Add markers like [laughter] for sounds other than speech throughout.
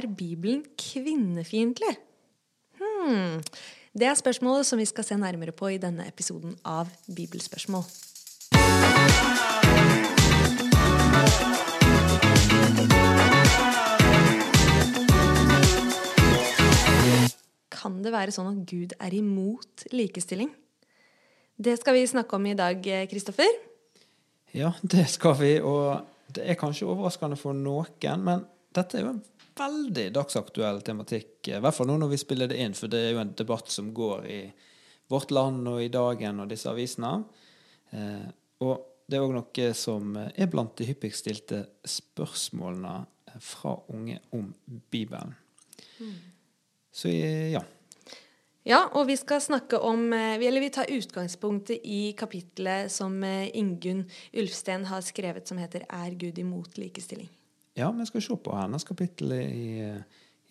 Er Bibelen kvinnefiendtlig? Hmm. Det er spørsmålet som vi skal se nærmere på i denne episoden av Bibelspørsmål. Kan det være sånn at Gud er imot likestilling? Det skal vi snakke om i dag, Kristoffer. Ja, det skal vi. Og det er kanskje overraskende for noen, men dette er jo en veldig dagsaktuell tematikk. I hvert fall nå når vi spiller det inn, for det er jo en debatt som går i Vårt Land og i Dagen og disse avisene. Eh, og det er òg noe som er blant de hyppigst stilte spørsmålene fra unge om Bibelen. Mm. Så ja. Ja, og vi skal snakke om eh, Eller vi tar utgangspunktet i kapitlet som eh, Ingunn Ulfsten har skrevet, som heter 'Er Gud imot likestilling'? Ja, vi skal se på hennes kapittel i,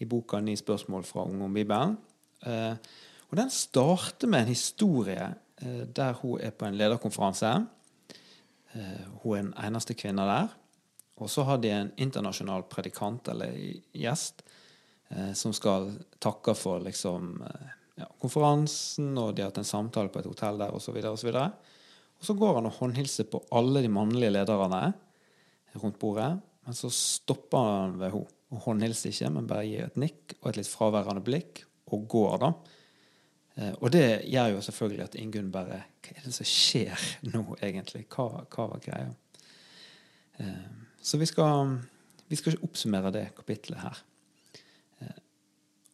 i boka 'Ni spørsmål fra unge om Bibelen'. Eh, og den starter med en historie eh, der hun er på en lederkonferanse. Eh, hun er den eneste kvinna der. Og så har de en internasjonal predikant eller gjest Eh, som skal takke for liksom, eh, ja, konferansen, og de har hatt en samtale på et hotell der, osv. Og, så og så går han og håndhilser på alle de mannlige lederne rundt bordet. Men så stopper han ved henne og håndhilser ikke, men bare gir et nikk og et litt fraværende blikk, og går, da. Eh, og det gjør jo selvfølgelig at Ingunn bare Hva er det som skjer nå, egentlig? Hva, hva var greia? Så vi skal, vi skal oppsummere det kapitlet her.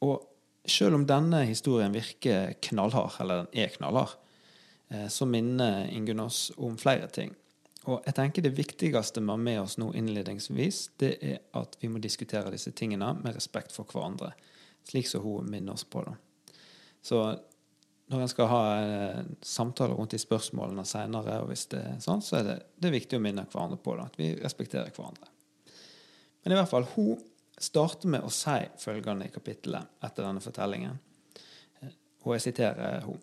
Og selv om denne historien virker knallhard, eller den er knallhard, eh, så minner Ingunn oss om flere ting. Og jeg tenker Det viktigste vi har med oss nå innledningsvis, det er at vi må diskutere disse tingene med respekt for hverandre. Slik som hun minner oss på. det. Så når en skal ha samtaler samtale rundt de spørsmålene seinere, sånn, så er det, det er viktig å minne hverandre på det. At vi respekterer hverandre. Men i hvert fall, hun starter med å si følgende i kapittelet etter denne fortellingen. Og jeg siterer hun.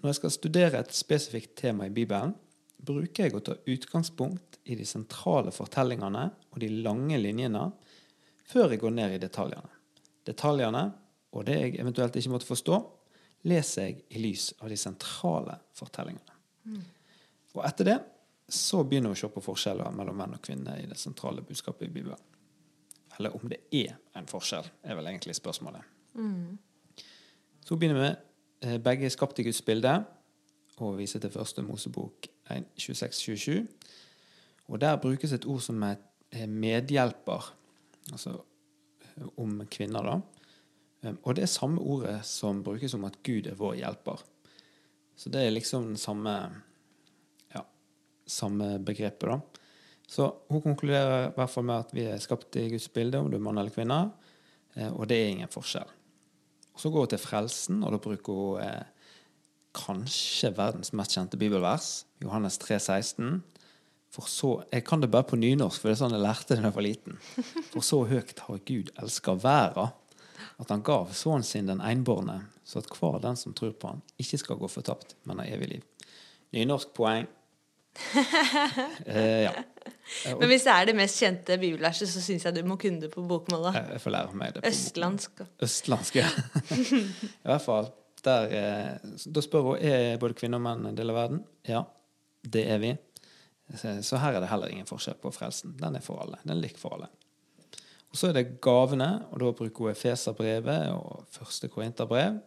Når jeg skal studere et spesifikt tema i Bibelen, bruker jeg å ta utgangspunkt i de sentrale fortellingene og de lange linjene før jeg går ned i detaljene. Detaljene, og det jeg eventuelt ikke måtte forstå, leser jeg i lys av de sentrale fortellingene. Mm. Og etter det så begynner vi å se på forskjeller mellom menn og kvinner i det sentrale budskapet i Bibelen. Eller om det er en forskjell, er vel egentlig spørsmålet. Mm. Så begynner vi eh, begge skapt i Guds bilde, og viser til første Mosebok 26-27. Og der brukes et ord som er medhjelper, altså eh, om kvinner, da. Eh, og det er samme ordet som brukes om at Gud er vår hjelper. Så det er liksom den samme ja, samme begrepet, da. Så hun konkluderer i hvert fall med at vi er skapt i Guds bilde, om du er mann eller kvinne, eh, og det er ingen forskjell. Så går hun til frelsen, og da bruker hun eh, kanskje verdens mest kjente bibelvers, Johannes 3, 16. For så, Jeg kan det bare på nynorsk, for det er sånn jeg lærte det da jeg var liten. For så høyt har Gud elska verden, at han gav sønnen sin den enbårne, så at hver den som tror på han, ikke skal gå fortapt, men har evig liv. Nynorsk poeng. [laughs] eh, ja. Men hvis det er det mest kjente bibelverset, så syns jeg du må kunne det på bokmål. Jeg får lære meg det. på Østlandsk. Østlandsk, ja. [laughs] I hvert fall. Der, eh, da spør hun er både kvinner og menn en del av verden. Ja, det er vi. Så her er det heller ingen forskjell på frelsen. Den er for alle. Den er lik for alle. Og Så er det gavene, og da bruker hun Efeserbrevet og første Korinterbrev.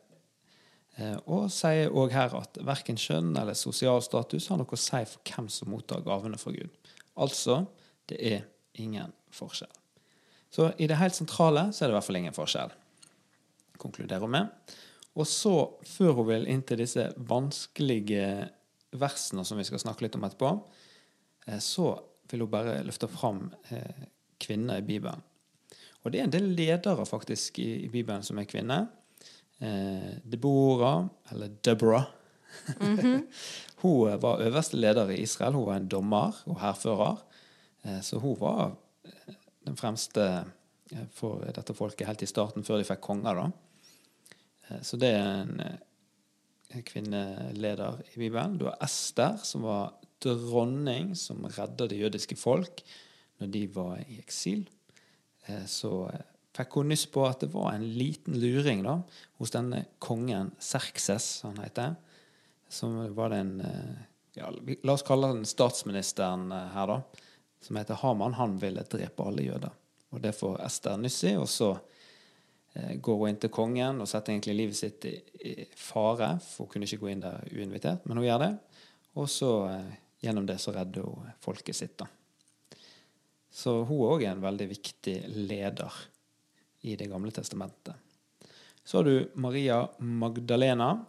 Eh, og sier òg her at verken kjønn eller sosial status har noe å si for hvem som mottar gavene fra Gud. Altså det er ingen forskjell. Så i det helt sentrale så er det i hvert fall ingen forskjell, konkluderer hun med. Og så, før hun vil inn til disse vanskelige versene som vi skal snakke litt om etterpå, eh, så vil hun bare løfte fram eh, kvinner i Bibelen. Og det er en del ledere faktisk i, Bibelen som er kvinner. Eh, Deborah, eller Deborah, mm -hmm. [laughs] Hun var øverste leder i Israel. Hun var en dommer og hærfører. Så hun var den fremste for dette folket helt i starten, før de fikk konger. da. Så det er en kvinneleder i Bibelen. Du har Ester, som var dronning som redda det jødiske folk når de var i eksil. Så fikk hun nyss på at det var en liten luring da, hos denne kongen Serkses, han heter. Som var den eh, ja, La oss kalle den statsministeren eh, her, da. Som heter Haman. Han ville drepe alle jøder. Og det får Ester nyss i. Og så eh, går hun inn til kongen og setter egentlig livet sitt i, fare, for hun kunne ikke gå inn der uinvitert, men hun gjør det. Og så eh, gjennom det så redder hun folket sitt, da. Så hun òg er en veldig viktig leder i Det gamle testamentet. Så har du Maria Magdalena,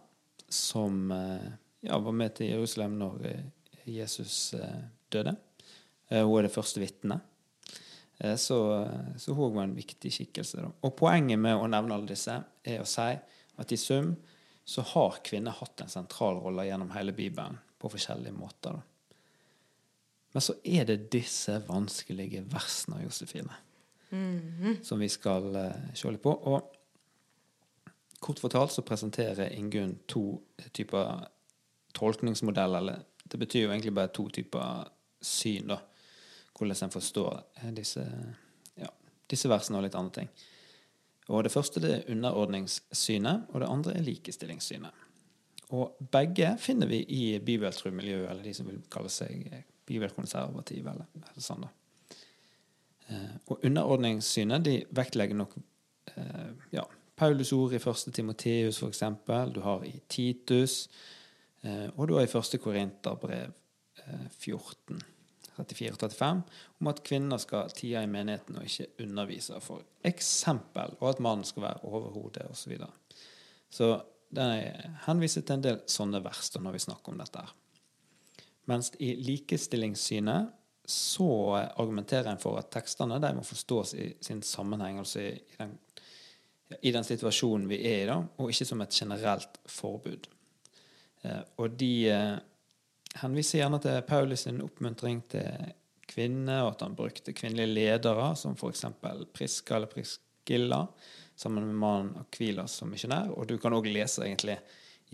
som eh, ja, var med til Jerusalem når eh, Jesus eh, døde. Hun er det første vitnet. Så, så, hun var en viktig skikkelse. Da. Og poenget med å nevne alle disse er å si at i sum så har kvinner hatt en sentral rolle gjennom hele Bibelen på forskjellige måter. Da. Men så er det disse vanskelige versene, av Josefine, mm -hmm. som vi skal uh, se litt på. Og kort fortalt så presenterer Ingunn to typer tolkningsmodeller. Eller det betyr jo egentlig bare to typer syn, da hvordan en forstår eh, disse, ja, disse versene og litt andre ting. Og Det første det er underordningssynet, og det andre er likestillingssynet. Og begge finner vi i bibeltro-miljøet, eller de som vil kalle seg bibelkonservative. eller, eller sånn da. Eh, og underordningssynet de vektlegger nok eh, ja, Paulus ord i 1. Timoteus, f.eks. Du har i Titus, og du har i 1. Korinterbrev 14. 34 og 35, om at kvinner skal tie i menigheten og ikke undervise, for eksempel, og at mannen skal være overhodet osv. Så, videre. så den henviser til en del sånne vers når vi snakker om dette. Mens i likestillingssynet så argumenterer en for at tekstene de må forstås i sin sammenheng, altså i, i, den, i den, situasjonen vi er i, da, og ikke som et generelt forbud. Eh, og de eh, henviser gjerne til Paulus sin oppmuntring til kvinner, og at han brukte kvinnelige ledere, som f.eks. Priska eller Priskilla, sammen med mannen Akvilas som misjonær. Og du kan òg lese egentlig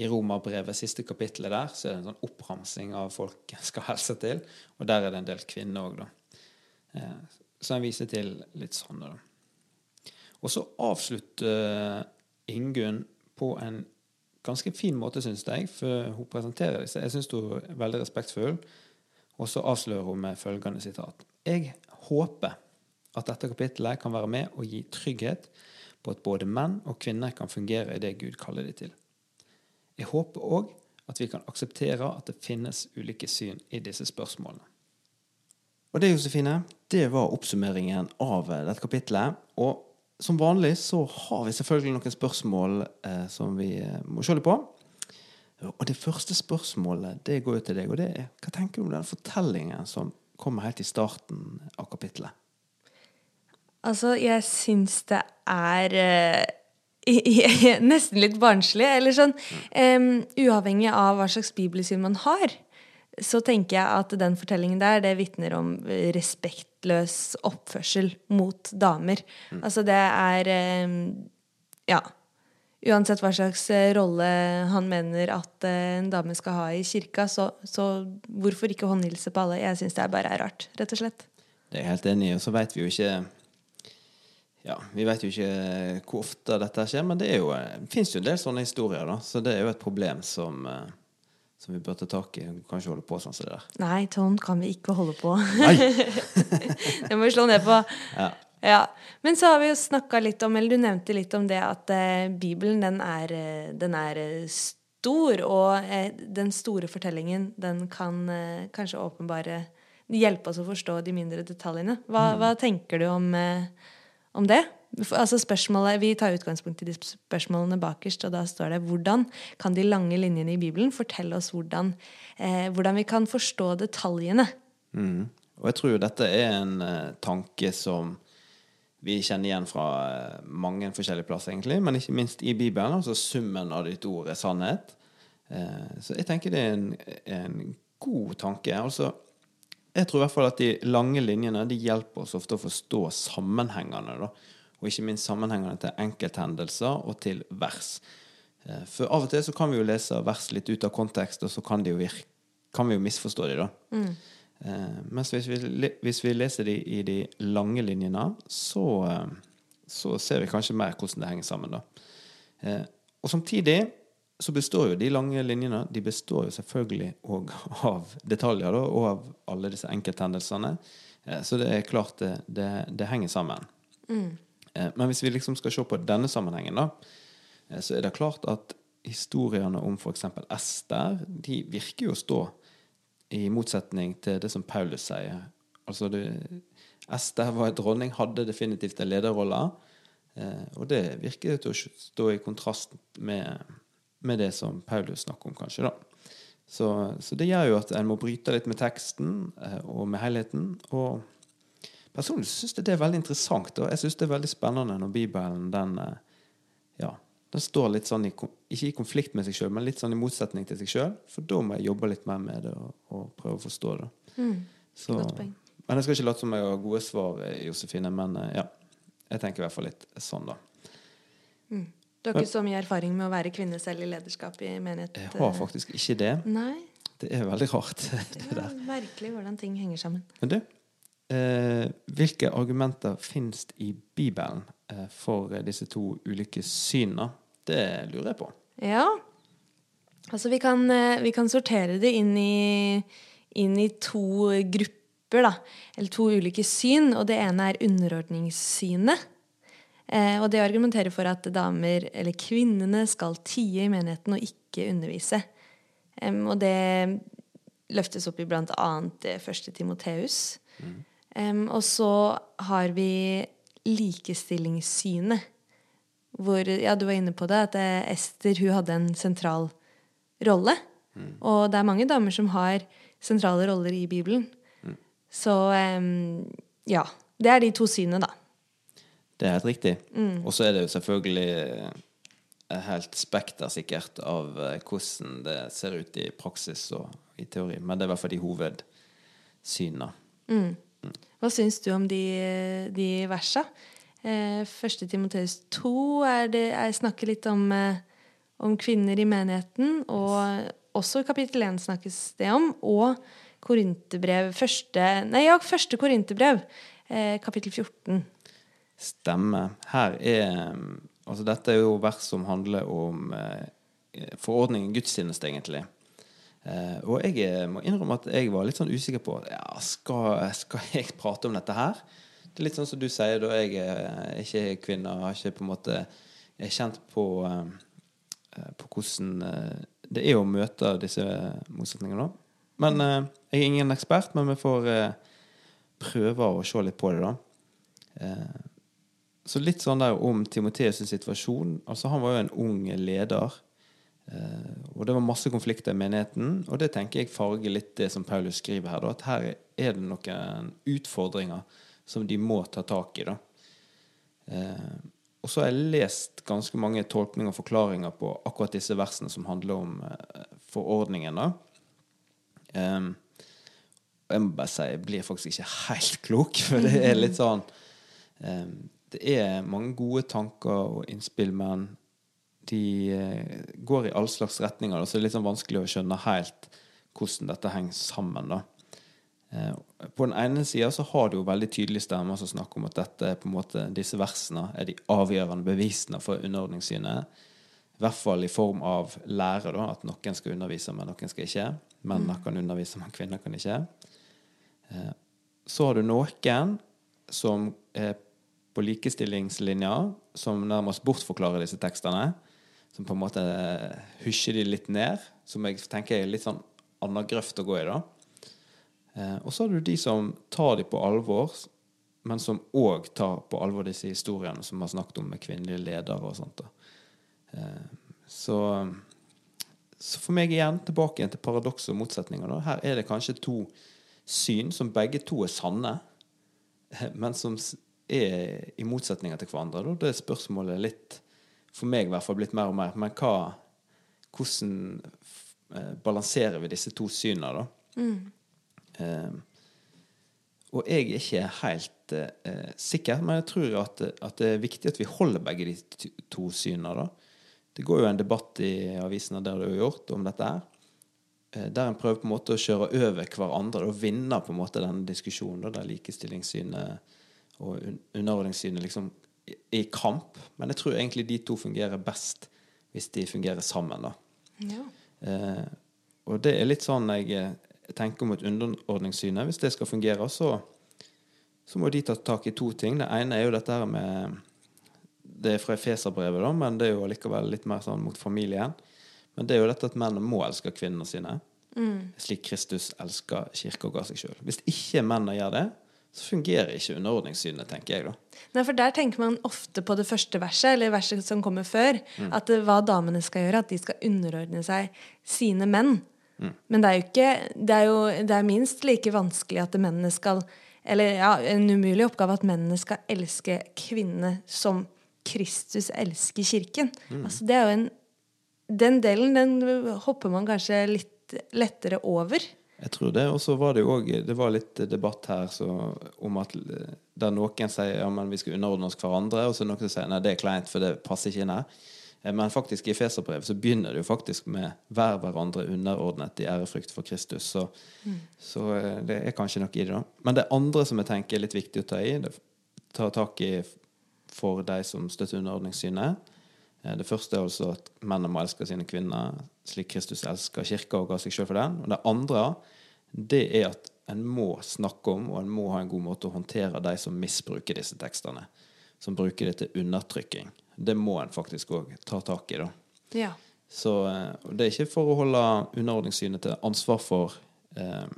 i Romerbrevet, siste kapittelet der, så er det en sånn oppramsing av folk [laughs] skal helse til. Og der er det en del kvinner òg, da. Eh, så han viser til litt sånne, da. Og så avslutter Ingunn på en ganske fin måte, syns jeg, for hun presenterer disse. Jeg syns hun er veldig respektfull. Og så avslører hun med følgende sitat. Jeg håper at dette kapittelet kan være med og gi trygghet på at både menn og kvinner kan fungere i det Gud kaller dem til. Jeg håper òg at vi kan akseptere at det finnes ulike syn i disse spørsmålene. Og det, Josefine, det var oppsummeringen av dette kapittelet. Og som vanlig så har vi selvfølgelig noen spørsmål eh, som vi eh, må se litt på. Og det første spørsmålet det går jo til deg, og det er hva tenker du om den fortellingen som kommer helt i starten av kapittelet? Altså, jeg syns det er eh, [laughs] nesten litt barnslig. Eller sånn um, Uavhengig av hva slags bibelsyn man har, så tenker jeg at den fortellingen der, det vitner om respektløs oppførsel mot damer. Mm. Altså det er eh, Ja. Uansett hva slags eh, rolle han mener at eh, en dame skal ha i kirka, så, så hvorfor ikke håndhilse på alle? Jeg syns det bare er rart, rett og slett. Det er jeg helt enig i. Og så veit vi jo ikke ja, Vi vet jo ikke hvor ofte dette skjer, men det, jo, det fins jo en del sånne historier, da. Så det er jo et problem som som vi bør ta tak i. Hun kan ikke holde på sånn som det der. Nei, sånn kan vi ikke holde på. [laughs] det må vi slå ned på. Ja. ja. Men så har vi jo snakka litt om, eller du nevnte litt om det at eh, Bibelen, den er, eh, den er, eh, stor. Og eh, den store fortellingen, den kan eh, kanskje åpenbare Hjelpe oss å forstå de mindre detaljene. Hva, mm. hva tenker du om, eh, om det? Altså spørsmålet, Vi tar utgangspunkt i de spørsmålene bakerst, og da står det hvordan kan de lange linjene i Bibelen fortelle oss hvordan, eh, hvordan vi kan forstå detaljene? Mm. Og jeg tror jo dette er en eh, tanke som vi kjenner igjen fra eh, mange forskjellige plasser, egentlig, men ikke minst i Bibelen. Altså summen av ditt ord er sannhet. Uh, så jeg tenker det er en, en god tanke. Altså, jeg tror i hvert fall at de lange linjene de hjelper oss ofte å forstå sammenhengene. da og ikke minst sammenhengene til enkelthendelser og til vers. Eh, for av og til så kan vi jo lese vers litt ut av kontekst, og så kan, jo, virke, kan vi jo misforstå de da. Mm. Eh, mens hvis vi, hvis vi, leser de i de lange linjene, så, eh, så ser vi kanskje mer hvordan det henger sammen. da. Og samtidig så består jo de lange linjene de består jo selvfølgelig òg [laughs] av detaljer da, og av alle disse enkelthendelsene. Så det er klart det, det, det henger sammen. Mm. Eh, men hvis vi liksom skal se på denne sammenhengen, da, eh, så er det klart at historiene om f.eks. Ester de virker jo å stå i motsetning til det som Paulus sier. Altså det, Ester var en dronning, hadde definitivt en lederrolle. Eh, og det virker til å stå i kontrast med, med, det som Paulus snakker om, kanskje. da. Så, så, det gjør jo at en må bryte litt med teksten og med helheten. Og personlig syns jeg det er veldig interessant, og jeg syns det er veldig spennende når Bibelen den, eh, ja, den står litt sånn i, ikke i konflikt med seg sjøl, men litt sånn i motsetning til seg sjøl. For da må jeg jobbe litt mer med det og, og prøve å forstå det. Mm. Så, men jeg skal ikke late som jeg har gode svar, Josefine. Men ja, jeg tenker i hvert fall litt sånn, da. Mm. Du har ikke så mye erfaring med å være kvinne selv i lederskap i menighet? Jeg har faktisk ikke det. Nei. Det er veldig rart, [laughs] det, det er Merkelig hvordan ting henger sammen. Men du, eh, hvilke argumenter finnes i Bibelen eh, for disse to ulike synene? Det lurer jeg på. Ja. Altså, vi kan, eh, vi kan sortere det inn i, inn i to grupper grupper, da, eller to ulike syn. Og det ene er underordningssynet. Eh, og det argumenterer for at damer, eller kvinnene, skal tie i menigheten og ikke undervise. Um, og det løftes opp i bl.a. første Timoteus. Mm. Um, og så har vi likestillingssynet. Hvor Ja, du var inne på det, at eh, Ester hun hadde en sentral rolle. Mm. Og det er mange damer som har sentrale roller i Bibelen. Så um, ja. Det er de to synene, da. Det er helt riktig. Mm. Og så er det jo selvfølgelig eh, helt spektersikkert av eh, hvordan det ser ut i praksis og i teori. Men det er i hvert fall de hovedsynene. Mm. Hva syns du om de, de versa? Eh, første Timoteus 2 er det, er snakker litt om, eh, om, kvinner i menigheten. Og også kapittel 1 snakkes det om. Og Korinterbrev første Nei, ja, første Korinterbrev, eh, kapittel 14. Stemmer. Her er Altså, dette er jo vers som handler om eh, forordning i gudstjeneste, egentlig. Eh, og jeg eh, må innrømme at jeg var litt sånn usikker på ja, skal, skal jeg prate om dette her. Det er litt sånn som du sier, da jeg er ikke kvinne og har ikke på en måte er kjent på, eh, på hvordan eh, det er å møte disse motsetningene. Men eh, jeg er ingen ekspert, men vi får eh, prøve å se litt på det, da. Eh, så litt sånn der om Timoteus' situasjon. Altså Han var jo en ung leder. Eh, og det var masse konflikter i menigheten. Og det tenker jeg farger litt det som Paulus skriver her. Da, at her er det noen utfordringer som de må ta tak i. da. Eh, og så har jeg lest ganske mange tolkninger og forklaringer på akkurat disse versene som handler om eh, forordningen. da. Um, jeg må bare si jeg blir faktisk ikke helt klok, for det er litt sånn Det er mange gode tanker og innspill, men de uh, går i all slags retninger. Så det er litt sånn vanskelig å skjønne helt hvordan dette henger sammen. da. Uh, på den ene sida så har du jo veldig tydelige stemmer som snakker om at dette på en måte, disse versene er de avgjørende bevisene for underordningssynet. I hvert fall i form av lære, da, at noen skal undervise, men noen skal ikke. Menn mm. kan undervise, men kvinner kan ikke. Eh, så har du noen som er på likestillingslinja, som nærmest bortforklarer disse tekstene. Som på en måte husjer de litt ned. Som jeg tenker er litt sånn annen grøft å gå i. da. Eh, og så har du de som tar de på alvor, men som òg tar på alvor disse historiene som vi har snakket om med kvinnelige ledere og sånt. da. Eh, så, så, for meg igjen tilbake igjen til paradokser og motsetninger. Da. Her er det kanskje to syn som begge to er sanne, [laughs] men som er i motsetninger til hverandre. Da. Det er spørsmålet litt, for meg i hvert fall, blitt mer og mer. Men hva, hvordan eh, balanserer vi disse to synene, da? Mm. Eh, og jeg er ikke helt eh, sikker, men jeg tror at, at, det er viktig at vi holder begge de to synene. da. Det går jo en debatt i avisene der det er gjort om dette her. Eh, der en prøver på en måte å kjøre over hverandre og vinne på en måte denne diskusjonen, der likestillingssynet og underordningssynet liksom i kamp, men jeg tror egentlig de to fungerer best hvis de fungerer sammen. Ja. Eh, og det er litt sånn jeg, jeg tenker om et underordningssyn. Hvis det skal fungere, så, så, må de ta tak i to ting. Det ene er jo dette her med Det er fra Efeserbrevet, men det er jo likevel litt mer sånn mot familien. Men det er jo dette at mennene må elske kvinnene sine. Mm. Slik Kristus elsker kirka og ga seg sjøl. Hvis ikke mennene gjør det, så fungerer ikke underordningssynet, tenker jeg da. Nei, for der tenker man ofte på det første verset, eller verset som kommer før. Mm. At hva damene skal gjøre, at de skal underordne seg sine menn. Mm. Men det er jo ikke det er, jo, det er minst like vanskelig at mennene skal Eller ja, en umulig oppgave at mennene skal elske kvinnene som Kristus elsker kirken. Mm. Altså, det er jo en Den delen den hopper man kanskje litt lettere over. Jeg tror det. Og så var det jo òg Det var litt debatt her så, om at der noen sier ja, men vi skal underordne oss hverandre, og så noen som sier nei, det er kleint, for det passer ikke inn her. Eh, men faktisk i Feserbrevet så begynner det jo faktisk med 'vær hverandre underordnet i ærefrykt for Kristus'. Så, mm. så, eh, det er kanskje noe i det, da. Men det andre som jeg tenker er litt viktig å ta i, det ta tak i for de som støtter underordningssynet. Eh, det første er altså at mennene må elske sine kvinner slik Kristus elsker kirka og ga seg sjøl for den. Og det andre det er at en må snakke om og en må ha en god måte å håndtere de som misbruker disse tekstene. Som bruker det til undertrykking. Det må en faktisk òg ta tak i. da. Ja. Så eh, Det er ikke for å holde underordningssynet til ansvar for eh,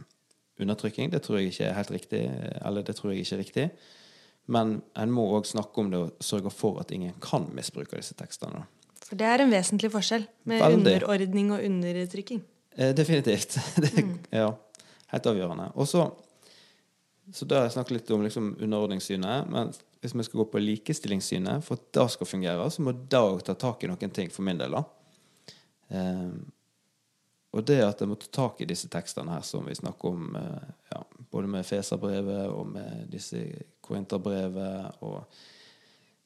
undertrykking. Det tror jeg ikke er helt riktig. Eller det tror jeg ikke er riktig. Men en må òg snakke om det og sørge for at ingen kan misbruke disse tekstene. For det er en vesentlig forskjell med Veldig. underordning og undertrykking. Eh, definitivt. [laughs] det, mm. Ja, helt avgjørende. Og så så da har jeg snakket litt om liksom, underordningssynet. Men hvis vi skal gå på likestillingssynet, for at det skal fungere, så må det òg ta tak i noen ting for min del. da. Eh, og det at jeg må ta tak i disse tekstene her som vi snakker om, eh, ja, både med Feserbrevet og med disse Korinterbrevet og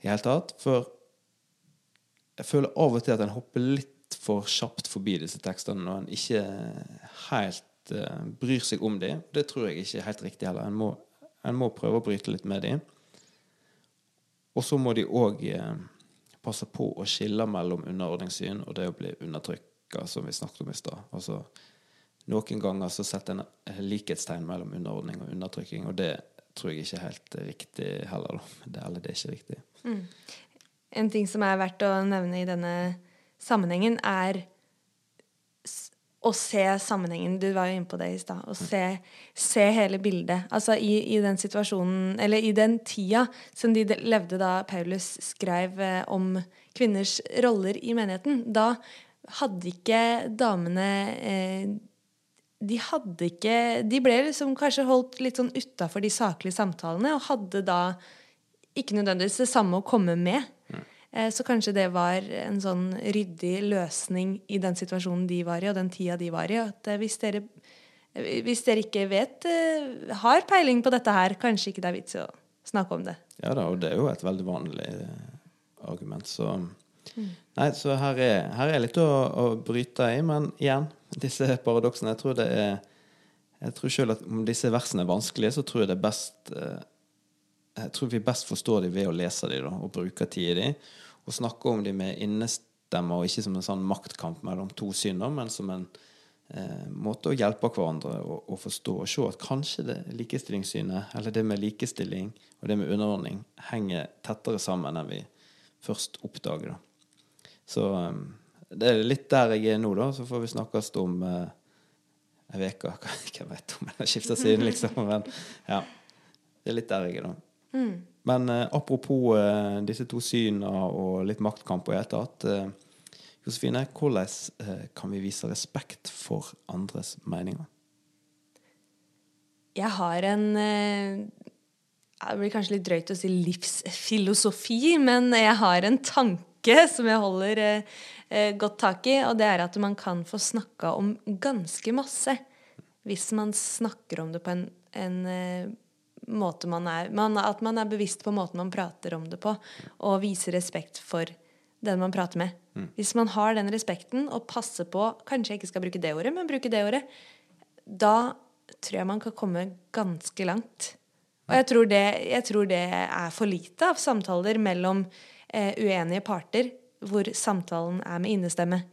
i hele tatt. For jeg føler av og til at en hopper litt for kjapt forbi disse tekstene når en ikke helt uh, bryr seg om dem. Det tror jeg ikke er helt riktig heller. En må, en må prøve å bryte litt med dem. Og så må de òg uh, eh, passe på å skille mellom underordningssyn og det å bli undertrykka, som vi snakket om i stad. Altså, noen ganger så setter en eh, likhetstegn mellom underordning og undertrykking, og det tror jeg ikke er helt riktig heller. Det, eller det er ikke riktig. Mm. En ting som er verdt å nevne i denne sammenhengen, er å se sammenhengen. Du var jo inne på det i stad. Å se, se, hele bildet. Altså i, i, den situasjonen, eller i den tida som de levde da Paulus skrev eh, om kvinners roller i menigheten, da hadde ikke damene eh, de hadde ikke De ble liksom kanskje holdt litt sånn utafor de saklige samtalene, og hadde da ikke nødvendigvis det samme å komme med. Mm. Så kanskje det var en sånn ryddig løsning i den situasjonen de var i, og den tida de var i. At eh, hvis dere, hvis dere ikke vet eh, Har peiling på dette her, kanskje ikke det er vits i å snakke om det. Ja da, og det er jo et veldig vanlig argument, så mm. Nei, så her er, her er litt å, å bryte i, men igjen disse paradoksene. Jeg tror det er jeg tror selv at Om disse versene er vanskelige, så tror jeg det er best eh, Jeg tror vi best forstår dem ved å lese dem og bruke tid i dem. Og snakke om dem med innestemme, og ikke som en sånn maktkamp mellom to synder, men som en eh, måte å hjelpe hverandre å, forstå og se at kanskje det likestillingssynet, eller det med likestilling og det med underordning, henger tettere sammen enn vi først oppdager. Da. Så um, det er litt der jeg er nå, da. Så får vi snakkes om uh, ei uke. [laughs] Hvem vet om jeg skifta syn liksom. Men ja. Det er litt der jeg er, da. Mm. Men uh, apropos uh, disse to syna og litt maktkamp og i det hele tatt. Josefine, hvordan kan vi vise respekt for andres meninger? Jeg har en Det blir kanskje litt drøyt å si livsfilosofi, men jeg har en tanke som jeg holder eh, godt tak i, og det er at man kan få snakka om ganske masse hvis man snakker om det på en, en eh, måte man er man, At man er bevisst på måten man prater om det på, og viser respekt for den man prater med. Mm. Hvis man har den respekten og passer på Kanskje jeg ikke skal bruke det ordet, men bruke det ordet. Da tror jeg man kan komme ganske langt. Og jeg tror, det, jeg tror det er for lite av samtaler mellom eh, uenige parter, hvor samtalen er med innestemme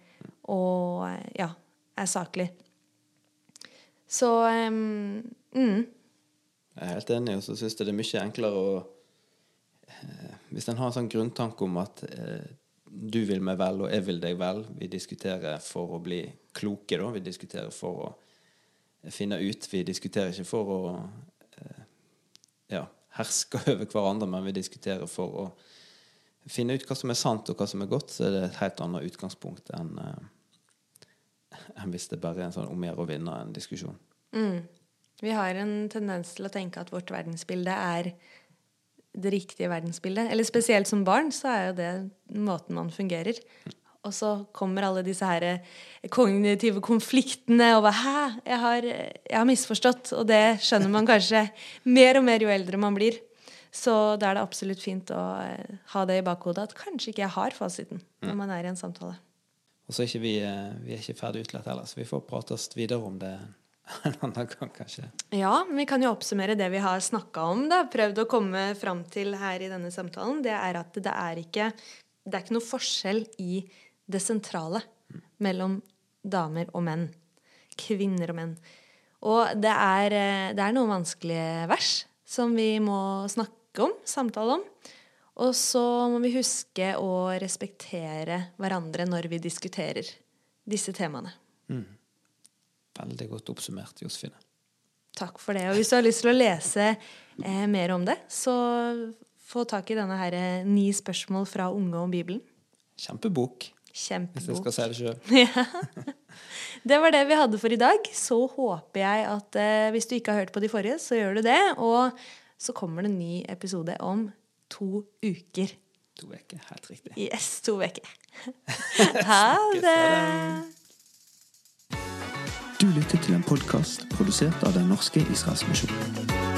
og ja, er saklig. Så um, mm. Jeg er helt enig, og så syns jeg det er mye enklere å eh, Hvis en har en sånn grunntanke om at eh, du vil meg vel, og jeg vil deg vel Vi diskuterer for å bli kloke, da. Vi diskuterer for å finne ut. Vi diskuterer ikke for å eh, ja, herske [laughs] over hverandre, men vi diskuterer for å finne ut hva som er sant, og hva som er godt. Så er det et helt annet utgangspunkt enn [laughs] enn hvis det bare er en sånn om å å vinne en diskusjon. Mm. Vi har en tendens til å tenke at vårt verdensbilde er det riktige verdensbildet. Eller spesielt som barn så er jo det måten man fungerer. Og så kommer alle disse her kognitive konfliktene og bare Hæ? Jeg har, jeg har misforstått. Og det skjønner man kanskje mer og mer jo eldre man blir. Så da er det absolutt fint å eh, ha det i bakhodet at kanskje ikke jeg har fasiten når man er i en samtale. Og så er ikke vi, eh, vi er ikke ferdig utlært heller, så vi får prate oss videre om det [laughs] en annen gang, kanskje. Ja, men vi kan jo oppsummere det vi har snakka om, da. Prøvd å komme fram til her i denne samtalen. Det er at det er ikke, det er ikke noe forskjell i det sentrale mellom damer og menn. Kvinner og menn. Og det er, eh, det er noen vanskelige vers som vi må snakke om, samtale om. Og så må vi huske å respektere hverandre når vi diskuterer disse temaene. Mm. Veldig godt oppsummert, Josefine. Takk for det. Og hvis du har lyst til å lese eh, mer om det, så få tak i denne her eh, Ni spørsmål fra unge om Bibelen. Kjempebok. Kjempebok. Hvis jeg skal si det sjøl. [laughs] ja. Det var det vi hadde for i dag. Så håper jeg at eh, hvis du ikke har hørt på de forrige, så gjør du det. Og så kommer det en ny episode om to uker. To uker, helt riktig. Yes, to uker. [laughs] ha det! Du lytter til en podkast produsert av Den norske Israelsmisjonen.